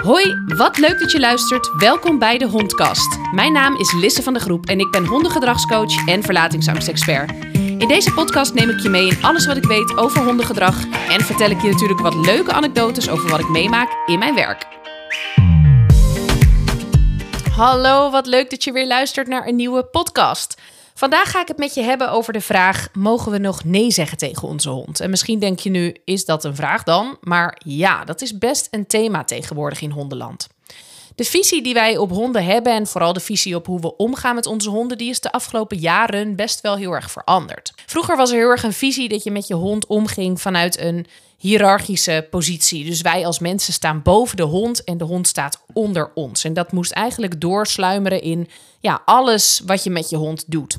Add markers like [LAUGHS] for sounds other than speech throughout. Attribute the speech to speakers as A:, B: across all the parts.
A: Hoi, wat leuk dat je luistert. Welkom bij de Hondkast. Mijn naam is Lisse van de Groep en ik ben hondengedragscoach en verlatingsangstexpert. In deze podcast neem ik je mee in alles wat ik weet over hondengedrag en vertel ik je natuurlijk wat leuke anekdotes over wat ik meemaak in mijn werk. Hallo, wat leuk dat je weer luistert naar een nieuwe podcast. Vandaag ga ik het met je hebben over de vraag: mogen we nog nee zeggen tegen onze hond? En misschien denk je nu: is dat een vraag dan? Maar ja, dat is best een thema tegenwoordig in hondenland. De visie die wij op honden hebben en vooral de visie op hoe we omgaan met onze honden, die is de afgelopen jaren best wel heel erg veranderd. Vroeger was er heel erg een visie dat je met je hond omging vanuit een hiërarchische positie. Dus wij als mensen staan boven de hond en de hond staat onder ons. En dat moest eigenlijk doorsluimeren in ja, alles wat je met je hond doet.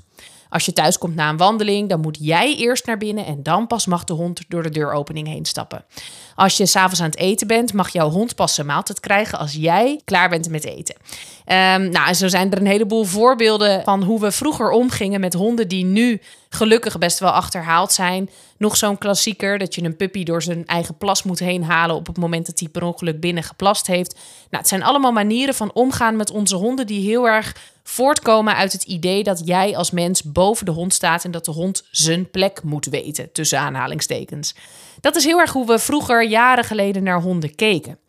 A: Als je thuis komt na een wandeling, dan moet jij eerst naar binnen en dan pas mag de hond door de deuropening heen stappen. Als je s'avonds aan het eten bent, mag jouw hond pas zijn maaltijd krijgen als jij klaar bent met eten. Um, nou, en zo zijn er een heleboel voorbeelden van hoe we vroeger omgingen met honden die nu gelukkig best wel achterhaald zijn. Nog zo'n klassieker dat je een puppy door zijn eigen plas moet heen halen op het moment dat hij per ongeluk binnen geplast heeft. Nou, het zijn allemaal manieren van omgaan met onze honden die heel erg voortkomen uit het idee dat jij als mens boven de hond staat en dat de hond zijn plek moet weten, tussen aanhalingstekens. Dat is heel erg hoe we vroeger, jaren geleden, naar honden keken.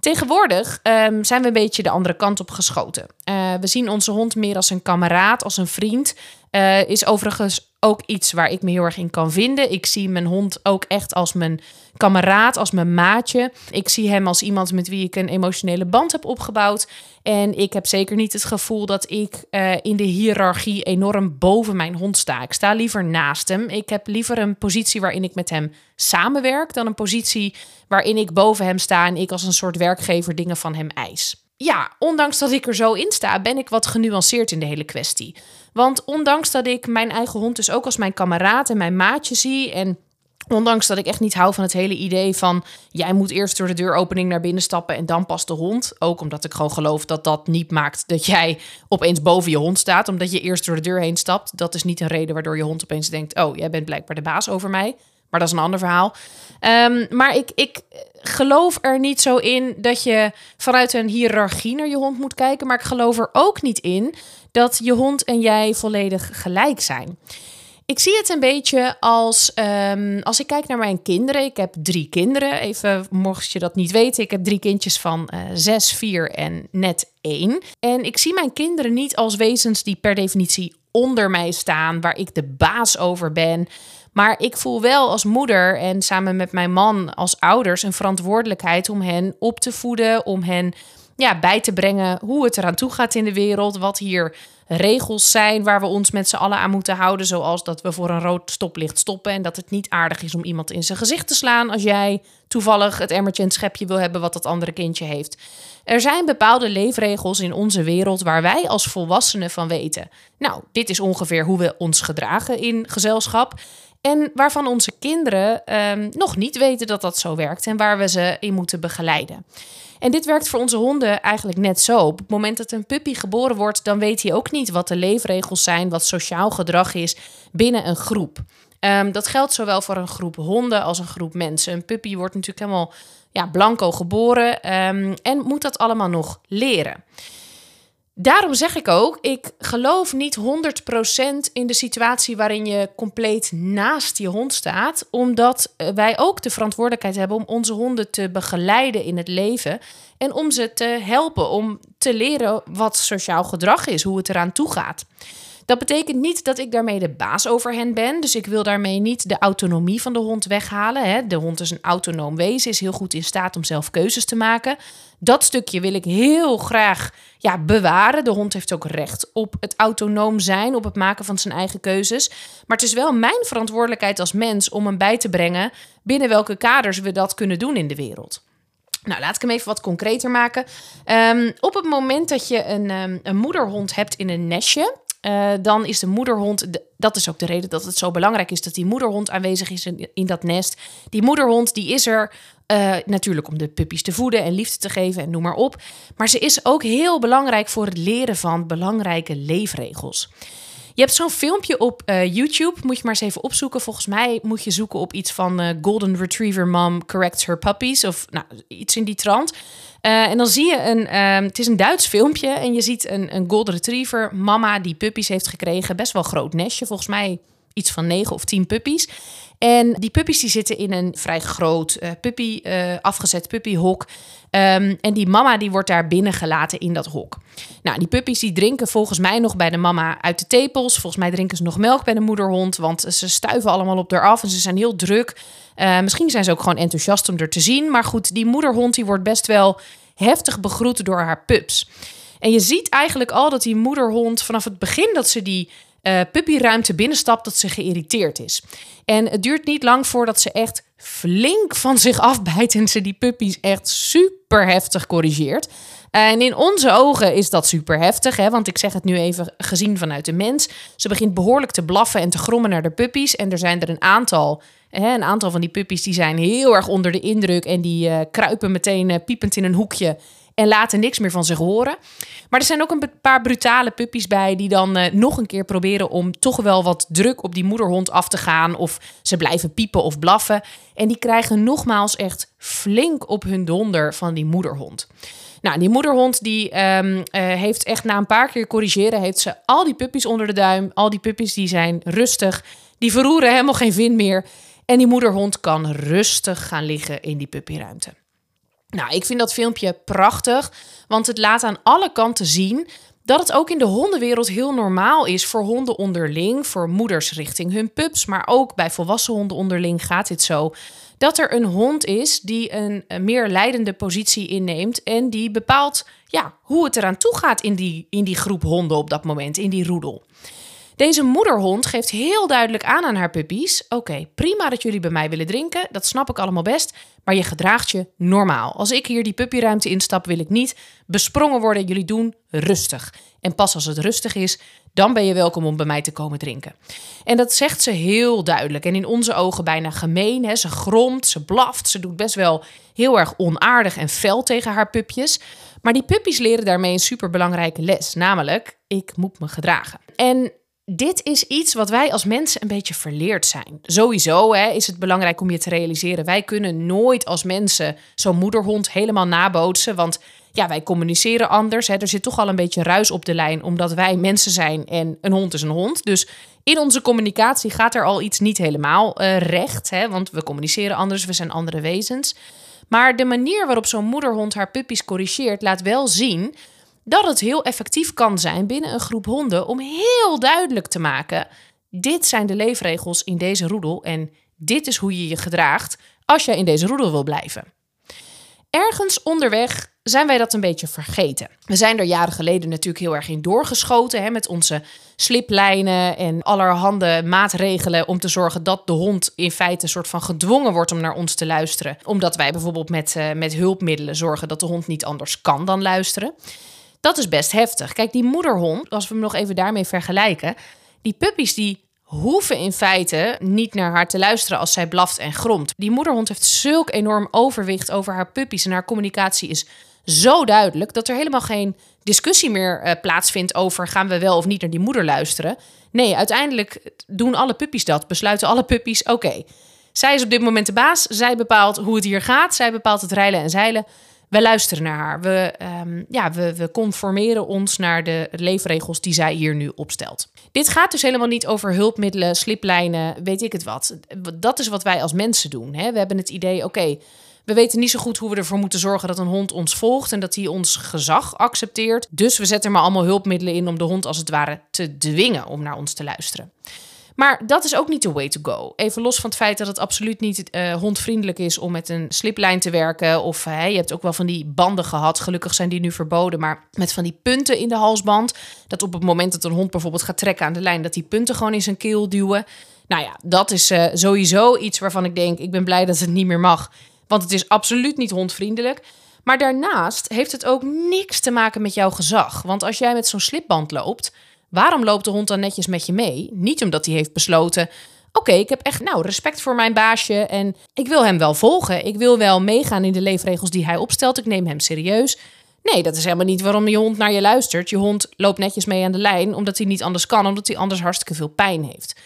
A: Tegenwoordig um, zijn we een beetje de andere kant op geschoten. Uh, we zien onze hond meer als een kameraad, als een vriend. Uh, is overigens ook iets waar ik me heel erg in kan vinden. Ik zie mijn hond ook echt als mijn kameraad, als mijn maatje. Ik zie hem als iemand met wie ik een emotionele band heb opgebouwd. En ik heb zeker niet het gevoel dat ik uh, in de hiërarchie enorm boven mijn hond sta. Ik sta liever naast hem. Ik heb liever een positie waarin ik met hem samenwerk dan een positie waarin ik boven hem sta en ik als een soort werkgever dingen van hem eis. Ja, ondanks dat ik er zo in sta, ben ik wat genuanceerd in de hele kwestie. Want ondanks dat ik mijn eigen hond dus ook als mijn kameraad en mijn maatje zie en Ondanks dat ik echt niet hou van het hele idee van jij moet eerst door de deuropening naar binnen stappen en dan pas de hond. Ook omdat ik gewoon geloof dat dat niet maakt dat jij opeens boven je hond staat, omdat je eerst door de deur heen stapt. Dat is niet een reden waardoor je hond opeens denkt: oh, jij bent blijkbaar de baas over mij. Maar dat is een ander verhaal. Um, maar ik, ik geloof er niet zo in dat je vanuit een hiërarchie naar je hond moet kijken. Maar ik geloof er ook niet in dat je hond en jij volledig gelijk zijn. Ik zie het een beetje als um, als ik kijk naar mijn kinderen. Ik heb drie kinderen. Even mocht je dat niet weten. Ik heb drie kindjes van uh, zes, vier en net één. En ik zie mijn kinderen niet als wezens die per definitie onder mij staan, waar ik de baas over ben. Maar ik voel wel als moeder en samen met mijn man als ouders een verantwoordelijkheid om hen op te voeden, om hen ja, bij te brengen hoe het eraan toe gaat in de wereld, wat hier regels zijn waar we ons met z'n allen aan moeten houden, zoals dat we voor een rood stoplicht stoppen en dat het niet aardig is om iemand in zijn gezicht te slaan als jij toevallig het emmertje en schepje wil hebben wat dat andere kindje heeft. Er zijn bepaalde leefregels in onze wereld waar wij als volwassenen van weten. Nou, dit is ongeveer hoe we ons gedragen in gezelschap. En waarvan onze kinderen um, nog niet weten dat dat zo werkt en waar we ze in moeten begeleiden. En dit werkt voor onze honden eigenlijk net zo. Op het moment dat een puppy geboren wordt, dan weet hij ook niet wat de leefregels zijn, wat sociaal gedrag is binnen een groep. Um, dat geldt zowel voor een groep honden als een groep mensen. Een puppy wordt natuurlijk helemaal ja, blanco geboren um, en moet dat allemaal nog leren. Daarom zeg ik ook, ik geloof niet 100% in de situatie waarin je compleet naast je hond staat, omdat eh, wij ook de verantwoordelijkheid hebben om onze honden te begeleiden in het leven en om ze te helpen om te leren wat sociaal gedrag is, hoe het eraan toe gaat. Dat betekent niet dat ik daarmee de baas over hen ben. Dus ik wil daarmee niet de autonomie van de hond weghalen. Hè. De hond is een autonoom wezen, is heel goed in staat om zelf keuzes te maken. Dat stukje wil ik heel graag ja, bewaren. De hond heeft ook recht op het autonoom zijn, op het maken van zijn eigen keuzes. Maar het is wel mijn verantwoordelijkheid als mens om hem bij te brengen binnen welke kaders we dat kunnen doen in de wereld. Nou, laat ik hem even wat concreter maken. Um, op het moment dat je een, um, een moederhond hebt in een nestje, uh, dan is de moederhond, dat is ook de reden dat het zo belangrijk is dat die moederhond aanwezig is in, in dat nest. Die moederhond die is er uh, natuurlijk om de puppies te voeden en liefde te geven en noem maar op. Maar ze is ook heel belangrijk voor het leren van belangrijke leefregels. Je hebt zo'n filmpje op uh, YouTube, moet je maar eens even opzoeken. Volgens mij moet je zoeken op iets van uh, Golden Retriever Mom Corrects Her Puppies of nou, iets in die trant. Eh, en dan zie je een, ehm, het is een Duits filmpje en je ziet een, een golden retriever mama die puppies heeft gekregen. Best wel groot nestje, volgens mij iets van negen of tien puppies. En die puppies die zitten in een vrij groot uh, puppy, uh, afgezet puppyhok. Um, en die mama die wordt daar binnengelaten in dat hok. Nou, die puppies die drinken volgens mij nog bij de mama uit de tepels. Volgens mij drinken ze nog melk bij de moederhond, want ze stuiven allemaal op haar af en ze zijn heel druk. Uh, misschien zijn ze ook gewoon enthousiast om er te zien. Maar goed, die moederhond die wordt best wel heftig begroet door haar pups. En je ziet eigenlijk al dat die moederhond vanaf het begin dat ze die uh, puppyruimte binnenstapt, dat ze geïrriteerd is. En het duurt niet lang voordat ze echt flink van [LAUGHS] zich afbijt en ze die puppies echt super heftig corrigeert. En in onze ogen is dat super heftig, hè? want ik zeg het nu even gezien vanuit de mens. Ze begint behoorlijk te blaffen en te grommen naar de puppies. En er zijn er een aantal, hè, een aantal van die puppies die zijn heel erg onder de indruk en die uh, kruipen meteen uh, piepend in een hoekje en laten niks meer van zich horen. Maar er zijn ook een paar brutale puppies bij die dan uh, nog een keer proberen om toch wel wat druk op die moederhond af te gaan. Of ze blijven piepen of blaffen. En die krijgen nogmaals echt flink op hun donder van die moederhond. Nou, die moederhond die um, uh, heeft echt na een paar keer corrigeren, heeft ze al die puppies onder de duim. Al die puppies die zijn rustig, die verroeren helemaal geen vin meer. En die moederhond kan rustig gaan liggen in die puppyruimte. Nou, ik vind dat filmpje prachtig, want het laat aan alle kanten zien dat het ook in de hondenwereld heel normaal is voor honden onderling, voor moeders richting hun pups, maar ook bij volwassen honden onderling gaat dit zo. Dat er een hond is die een, meer leidende positie inneemt en die bepaalt ja, hoe het eraan toe gaat in die, in die groep honden op dat moment, in die roedel. Deze moederhond geeft heel duidelijk aan aan haar puppies: Oké, prima dat jullie bij mij willen drinken, dat snap ik allemaal best, maar je gedraagt je normaal. Als ik hier die puppyruimte instap, wil ik niet besprongen worden. Jullie doen rustig. En pas als het rustig is, dan ben je welkom om bij mij te komen drinken. En dat zegt ze heel duidelijk en in onze ogen bijna gemeen. Hè? Ze gromt, ze blaft, ze doet best wel heel erg onaardig en fel tegen haar pupjes. Maar die puppies leren daarmee een superbelangrijke les, namelijk ik moet me gedragen. En dit is iets wat wij als mensen een beetje verleerd zijn. Sowieso hè, is het belangrijk om je te realiseren. Wij kunnen nooit als mensen zo'n moederhond helemaal nabootsen. Want ja, wij communiceren anders. Hè. Er zit toch al een beetje ruis op de lijn, omdat wij mensen zijn en een hond is een hond. Dus in onze communicatie gaat er al iets niet helemaal uh, recht. Hè, want we communiceren anders, we zijn andere wezens. Maar de manier waarop zo'n moederhond haar puppies corrigeert, laat wel zien dat het heel effectief kan zijn binnen een groep honden om heel duidelijk te maken: dit zijn de leefregels in deze roedel en dit is hoe je je gedraagt als jij in deze roedel wil blijven. Ergens onderweg zijn wij dat een beetje vergeten. We zijn er jaren geleden natuurlijk heel erg in doorgeschoten hè, met onze sliplijnen en allerhande maatregelen om te zorgen dat de hond in feite een soort van gedwongen wordt om naar ons te luisteren. Omdat wij bijvoorbeeld met, uh, met hulpmiddelen zorgen dat de hond niet anders kan dan luisteren. Dat is best heftig. Kijk, die moederhond, als we hem nog even daarmee vergelijken, die puppies die hoeven in feite niet naar haar te luisteren als zij blaft en gromt. Die moederhond heeft zulk enorm overwicht over haar puppies en haar communicatie is zo duidelijk dat er helemaal geen discussie meer uh, plaatsvindt over gaan we wel of niet naar die moeder luisteren. Nee, uiteindelijk doen alle puppies dat. Besluiten alle puppies: oké, zij is op dit moment de baas. Zij bepaalt hoe het hier gaat. Zij bepaalt het rijlen en zeilen we luisteren naar haar. We, um, ja, we, we conformeren ons naar de leefregels die zij hier nu opstelt. Dit gaat dus helemaal niet over hulpmiddelen, sliplijnen, weet ik het wat. Dat is wat wij als mensen doen. Hè? We hebben het idee, oké, we weten niet zo goed hoe we ervoor moeten zorgen dat een hond ons volgt en dat hij ons gezag accepteert. Dus we zetten maar allemaal hulpmiddelen in om de hond als het ware te dwingen om naar ons te luisteren. Maar dat is ook niet de way to go. Even los van het feit dat het absoluut niet uh, hondvriendelijk is om met een sliplijn te werken. Of je hebt ook wel van die banden gehad. Gelukkig zijn die nu verboden. Maar met van die punten in de halsband. Dat op het moment dat een hond bijvoorbeeld gaat trekken aan de lijn, dat die punten gewoon in zijn keel duwen. Nou ja, dat is uh, sowieso iets waarvan ik denk: ik ben blij dat het niet meer mag. Want het is absoluut niet hondvriendelijk. Maar daarnaast heeft het ook niks te maken met jouw gezag. Want als jij met zo'n slipband loopt Waarom loopt de hond dan netjes met je mee? Niet omdat hij heeft besloten: oké, ik heb echt nou respect voor mijn baasje en ik wil hem wel volgen. Ik wil wel meegaan in de leefregels die hij opstelt. Ik neem hem serieus. Nee, dat is helemaal niet waarom je hond naar je luistert. Je hond loopt netjes mee aan de lijn omdat hij niet anders kan, omdat hij anders hartstikke veel pijn heeft.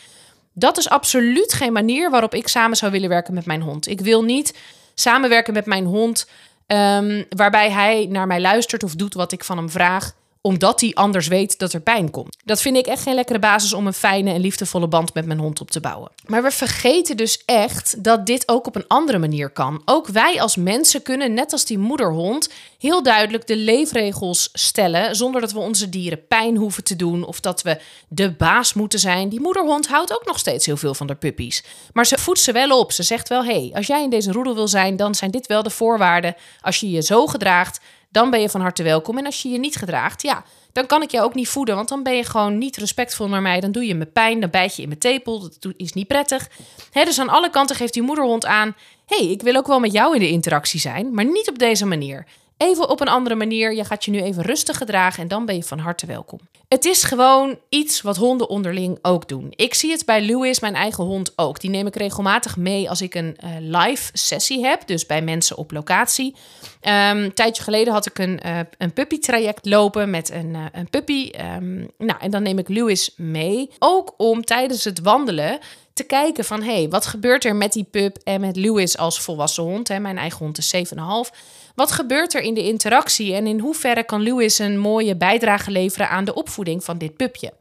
A: Dat is absoluut geen manier waarop ik samen zou willen werken met mijn hond. Ik wil niet samenwerken met mijn hond Ehm, waarbij hij naar mij luistert of doet wat ik van hem vraag omdat hij anders weet dat er pijn komt. Dat vind ik echt geen lekkere basis om een fijne en liefdevolle band met mijn hond op te bouwen. Maar we vergeten dus echt dat dit ook op een andere manier kan. Ook wij als mensen kunnen, net als die moederhond, heel duidelijk de leefregels stellen zonder dat we onze dieren pijn hoeven te doen of dat we de baas moeten zijn. Die moederhond houdt ook nog steeds heel veel van de puppies. Maar ze voedt ze wel op. Ze zegt wel: hé, hey, als jij in deze roedel wil zijn, dan zijn dit wel de voorwaarden. Als je je zo gedraagt, dan ben je van harte welkom. En als je je niet gedraagt, ja, dan kan ik jou ook niet voeden. Want dan ben je gewoon niet respectvol naar mij. Dan doe je me pijn, dan bijt je in mijn tepel. Dat is niet prettig. dus aan alle kanten geeft die moederhond aan... hey, ik wil ook wel met jou in de interactie zijn, maar niet op deze manier. Even op een andere manier. Je gaat je nu even rustig gedragen en dan ben je van harte welkom. Het is gewoon iets wat honden onderling ook doen. Ik zie het bij Louis, mijn eigen hond, ook. Die neem ik regelmatig mee als ik een uh, live sessie heb, dus bij mensen op locatie. Um, een tijdje geleden had ik een, uh, een puppy-traject lopen met een, uh, een puppy. Um, nou, en dan neem ik Louis mee. Ook om tijdens het wandelen te kijken van... hé, hey, wat gebeurt er met die pup en met Louis als volwassen hond? Hè? Mijn eigen hond is 7,5. Wat gebeurt er in de interactie en in hoeverre kan Louis een mooie bijdrage leveren aan de opvoeding van dit pupje?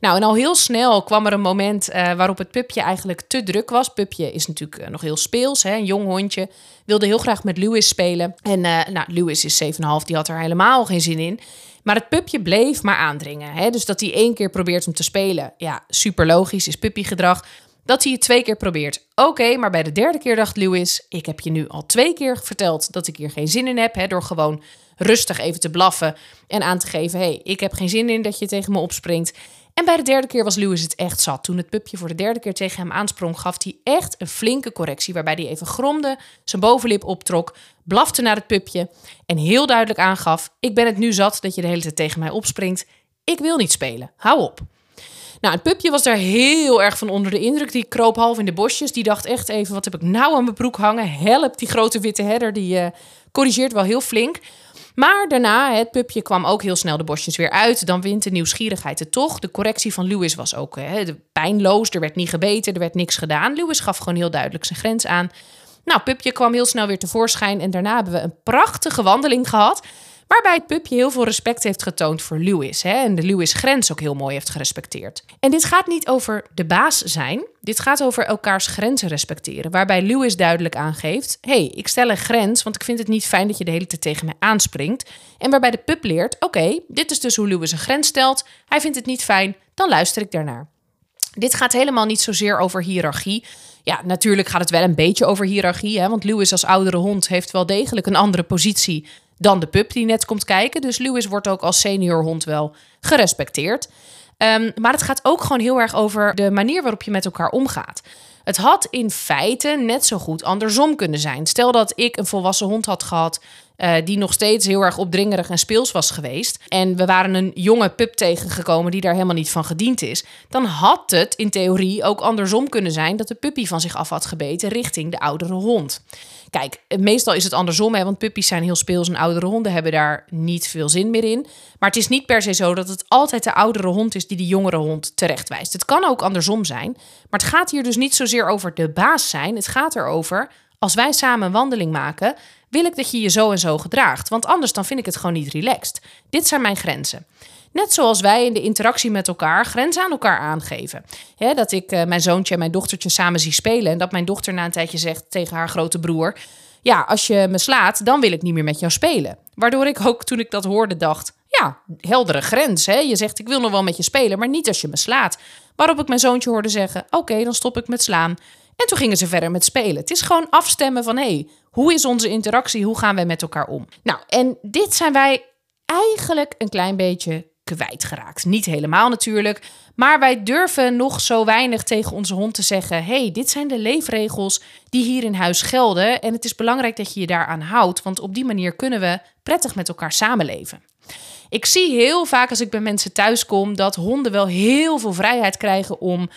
A: Nou, en al heel snel kwam er een moment uh, waarop het pupje eigenlijk te druk was. Pupje is natuurlijk nog heel speels, hè? een jong hondje. Wilde heel graag met Louis spelen. En uh, nou, Louis is 7,5, die had er helemaal geen zin in. Maar het pupje bleef maar aandringen. Hè? Dus dat hij één keer probeert om te spelen. Ja, super logisch, is puppygedrag dat hij het twee keer probeert. Oké, maar bij de derde keer dacht Lewis: Ik heb je nu al twee keer verteld dat ik hier geen zin in heb. Hè, door gewoon rustig even te blaffen en aan te geven: hey, ik heb geen zin in dat je tegen me opspringt. En bij de derde keer was Lewis het echt zat. Toen het pupje voor de derde keer tegen hem aansprong, gaf hij echt een flinke correctie. Waarbij hij even gromde, zijn bovenlip optrok, blafte naar het pupje en heel duidelijk aangaf: Ik ben het nu zat dat je de hele tijd tegen mij opspringt. Ik wil niet spelen. Hou op. Nou, het pupje was daar heel erg van onder de indruk. Die kroop half in de bosjes. Die dacht echt even, wat heb ik nou aan mijn broek hangen? Help, die grote witte herder, die uh, corrigeert wel heel flink. Maar daarna, het pupje kwam ook heel snel de bosjes weer uit. Dan wint de nieuwsgierigheid het toch. De correctie van Lewis was ook hè, pijnloos. Er werd niet gebeten, er werd niks gedaan. Lewis gaf gewoon heel duidelijk zijn grens aan. Nou, pupje kwam heel snel weer tevoorschijn. En daarna hebben we een prachtige wandeling gehad. Waarbij het pupje heel veel respect heeft getoond voor Lewis. Hè, en de Lewis-grens ook heel mooi heeft gerespecteerd. En dit gaat niet over de baas zijn. Dit gaat over elkaars grenzen respecteren. Waarbij Lewis duidelijk aangeeft: hey, ik stel een grens, want ik vind het niet fijn dat je de hele tijd tegen mij aanspringt. En waarbij de pup leert: oké, dit is dus hoe Lewis een grens stelt. Hij vindt het niet fijn, dan luister ik daarnaar. Dit gaat helemaal niet zozeer over hiërarchie. Ja, natuurlijk gaat het wel een beetje over hiërarchie. Hè? Want Lewis als oudere hond heeft wel degelijk een andere positie dan de pup die net komt kijken. Dus Lewis wordt ook als senior hond wel gerespecteerd. Um, maar het gaat ook gewoon heel erg over de manier waarop je met elkaar omgaat. Het had in feite net zo goed andersom kunnen zijn. Stel dat ik een volwassen hond had gehad uh, die nog steeds heel erg opdringerig en speels was geweest. En we waren een jonge pup tegengekomen die daar helemaal niet van gediend is. Dan had het in theorie ook andersom kunnen zijn dat de puppy van zich af had gebeten richting de oudere hond. Kijk, meestal is het andersom, hè, want puppies zijn heel speels en oudere honden hebben daar niet veel zin meer in. Maar het is niet per se zo dat het altijd de oudere hond is die de jongere hond terechtwijst. Het kan ook andersom zijn. Maar het gaat hier dus niet zozeer over de baas zijn. Het gaat erover, als wij samen een wandeling maken, wil ik dat je je zo en zo gedraagt. Want anders dan vind ik het gewoon niet relaxed. Dit zijn mijn grenzen. Net zoals wij in de interactie met elkaar grenzen aan elkaar aangeven. dat ik uh, mijn zoontje en mijn dochtertje samen zie spelen. En dat mijn dochter na een tijdje zegt tegen haar grote broer: Ja, als je me slaat, dan wil ik niet meer met jou spelen. Waardoor ik ook toen ik dat hoorde dacht: Ja, heldere grens. Hè? Je zegt: Ik wil nog wel met je spelen, maar niet als je me slaat. Waarop ik mijn zoontje hoorde zeggen: Oké, dan stop ik met slaan. En toen gingen ze verder met spelen. Het is gewoon afstemmen van: hé, hey, hoe is onze interactie? Hoe gaan wij met elkaar om? Nou, en dit zijn wij eigenlijk een klein beetje kwijtgeraakt. Niet helemaal natuurlijk, maar wij durven nog zo weinig tegen onze hond te zeggen: hey, dit zijn de leefregels die hier in huis gelden. En het is belangrijk dat je je daaraan houdt, want op die manier kunnen we prettig met elkaar samenleven. Ik zie heel vaak als ik bij mensen thuis kom dat honden wel heel veel vrijheid krijgen om 100%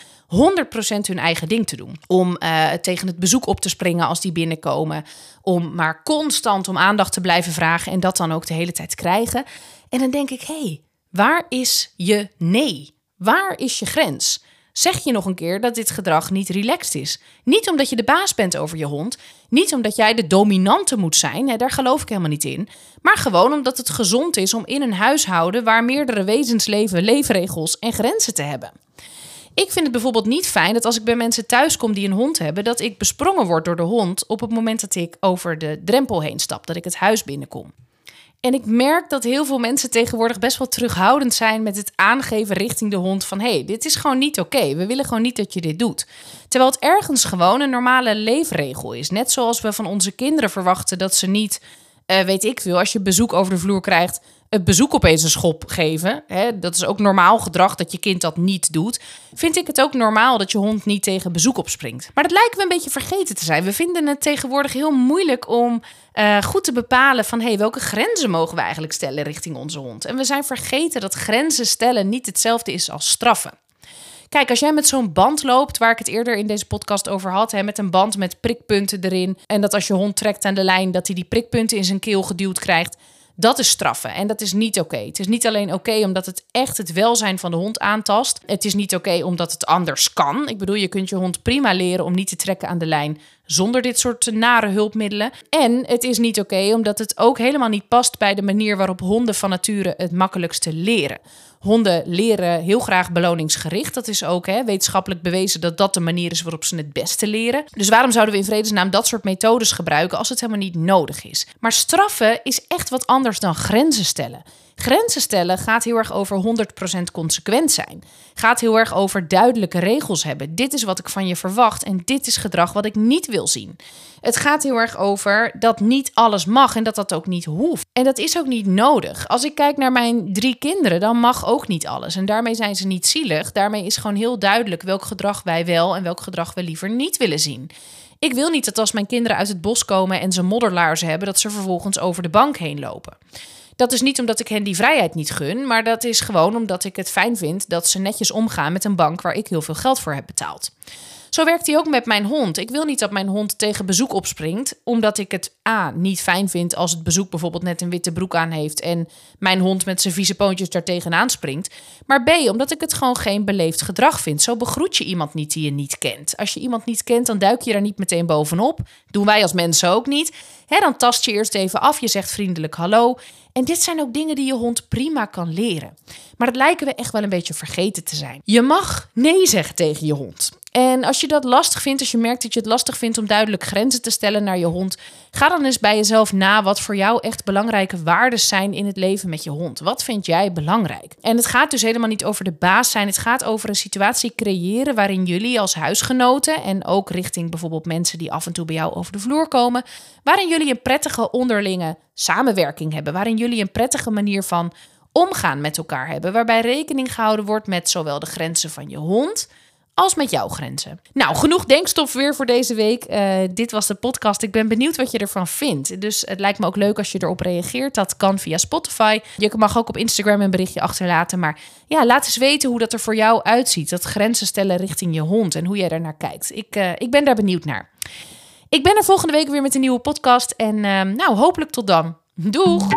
A: hun eigen ding te doen. Om uh, tegen het bezoek op te springen als die binnenkomen. Om maar constant om aandacht te blijven vragen en dat dan ook de hele tijd krijgen. En dan denk ik, hé, hey, Waar is je nee? Waar is je grens? Zeg je nog een keer dat dit gedrag niet relaxed is. Niet omdat je de baas bent over je hond, niet omdat jij de dominante moet zijn, hè, daar geloof ik helemaal niet in, maar gewoon omdat het gezond is om in een huishouden waar meerdere wezens leven leefregels en grenzen te hebben. Ik vind het bijvoorbeeld niet fijn dat als ik bij mensen thuis kom die een hond hebben, dat ik besprongen word door de hond op het moment dat ik over de drempel heen stap, dat ik het huis binnenkom. En ik merk dat heel veel mensen tegenwoordig best wel terughoudend zijn met het aangeven richting de hond van hé, hey, dit is gewoon niet oké. We willen gewoon niet dat je dit doet. Terwijl het ergens gewoon een normale leefregel is. Net zoals we van onze kinderen verwachten dat ze niet, uh, weet ik veel, als je bezoek over de vloer krijgt, het bezoek opeens een schop geven. Hè, dat is ook normaal gedrag dat je kind dat niet doet. Vind ik het ook normaal dat je hond niet tegen bezoek opspringt. Maar dat lijken we een beetje vergeten te zijn. We vinden het tegenwoordig heel moeilijk om uh, goed te bepalen van hey, welke grenzen mogen we eigenlijk stellen richting onze hond. En we zijn vergeten dat grenzen stellen niet hetzelfde is als straffen. Kijk, als jij met zo'n band loopt, waar ik het eerder in deze podcast over had, hè, met een band met prikpunten erin. En dat als je hond trekt aan de lijn, dat hij die prikpunten in zijn keel geduwd krijgt. Dat is straffen en dat is niet oké. Het is niet alleen oké omdat het echt het welzijn van de hond aantast. Het is niet oké omdat het anders kan. Ik bedoel, je kunt je hond prima leren om niet te trekken aan de lijn zonder dit soort nare hulpmiddelen. En het is niet oké omdat het ook helemaal niet past bij de manier waarop honden van nature het makkelijkste leren. Honden leren heel graag beloningsgericht. Dat is ook hè, wetenschappelijk bewezen dat dat de manier is waarop ze het beste leren. Dus waarom zouden we in vredesnaam dat soort methodes gebruiken als het helemaal niet nodig is? Maar straffen is echt wat anders dan grenzen stellen. Grenzen stellen gaat heel erg over 100% consequent zijn. Gaat heel erg over duidelijke regels hebben. Dit is wat ik van je verwacht en dit is gedrag wat ik niet wil zien. Het gaat heel erg over dat niet alles mag en dat dat ook niet hoeft. En dat is ook niet nodig. Als ik kijk naar mijn drie kinderen, dan mag ook niet alles. En daarmee zijn ze niet zielig. Daarmee is gewoon heel duidelijk welk gedrag wij wel en welk gedrag we liever niet willen zien. Ik wil niet dat als mijn kinderen uit het bos komen en ze modderlaarzen hebben, dat ze vervolgens over de bank heen lopen. Dat is niet omdat ik hen die vrijheid niet gun, maar dat is gewoon omdat ik het fijn vind dat ze netjes omgaan met een bank waar ik heel veel geld voor heb betaald. Zo werkt hij ook met mijn hond. Ik wil niet dat mijn hond tegen bezoek opspringt, omdat ik het A niet fijn vind als het bezoek bijvoorbeeld net een witte broek aan heeft en mijn hond met zijn vieze poontjes daar tegenaan springt. Maar B, omdat ik het gewoon geen beleefd gedrag vind. Zo begroet je iemand niet die je niet kent. Als je iemand niet kent, dan duik je daar niet meteen bovenop. Doen wij als mensen ook niet. Dan tast je eerst even af, je zegt vriendelijk hallo. En dit zijn ook dingen die je hond prima kan leren. Maar dat lijken we echt wel een beetje vergeten te zijn. Je mag nee zeggen tegen je hond. En als je dat lastig vindt, als je merkt dat je het lastig vindt om duidelijk grenzen te stellen naar je hond, ga dan eens bij jezelf na wat voor jou echt belangrijke waarden zijn in het leven met je hond. Wat vind jij belangrijk? En het gaat dus helemaal niet over de baas zijn, het gaat over een situatie creëren waarin jullie als huisgenoten en ook richting bijvoorbeeld mensen die af en toe bij jou over de vloer komen, waarin jullie een prettige onderlinge samenwerking hebben, waarin jullie een prettige manier van omgaan met elkaar hebben, waarbij rekening gehouden wordt met zowel de grenzen van je hond als met jouw grenzen. Nou, genoeg denkstof weer voor deze week. Uh, dit was de podcast. Ik ben benieuwd wat je ervan vindt. Dus het lijkt me ook leuk als je erop reageert. Dat kan via Spotify. Je mag ook op Instagram een berichtje achterlaten. Maar ja, laat eens weten hoe dat er voor jou uitziet. Dat grenzen stellen richting je hond en hoe jij daar naar kijkt. Ik, uh, ik ben daar benieuwd naar. Ik ben er volgende week weer met een nieuwe podcast. En uh, nou, hopelijk tot dan. Doeg!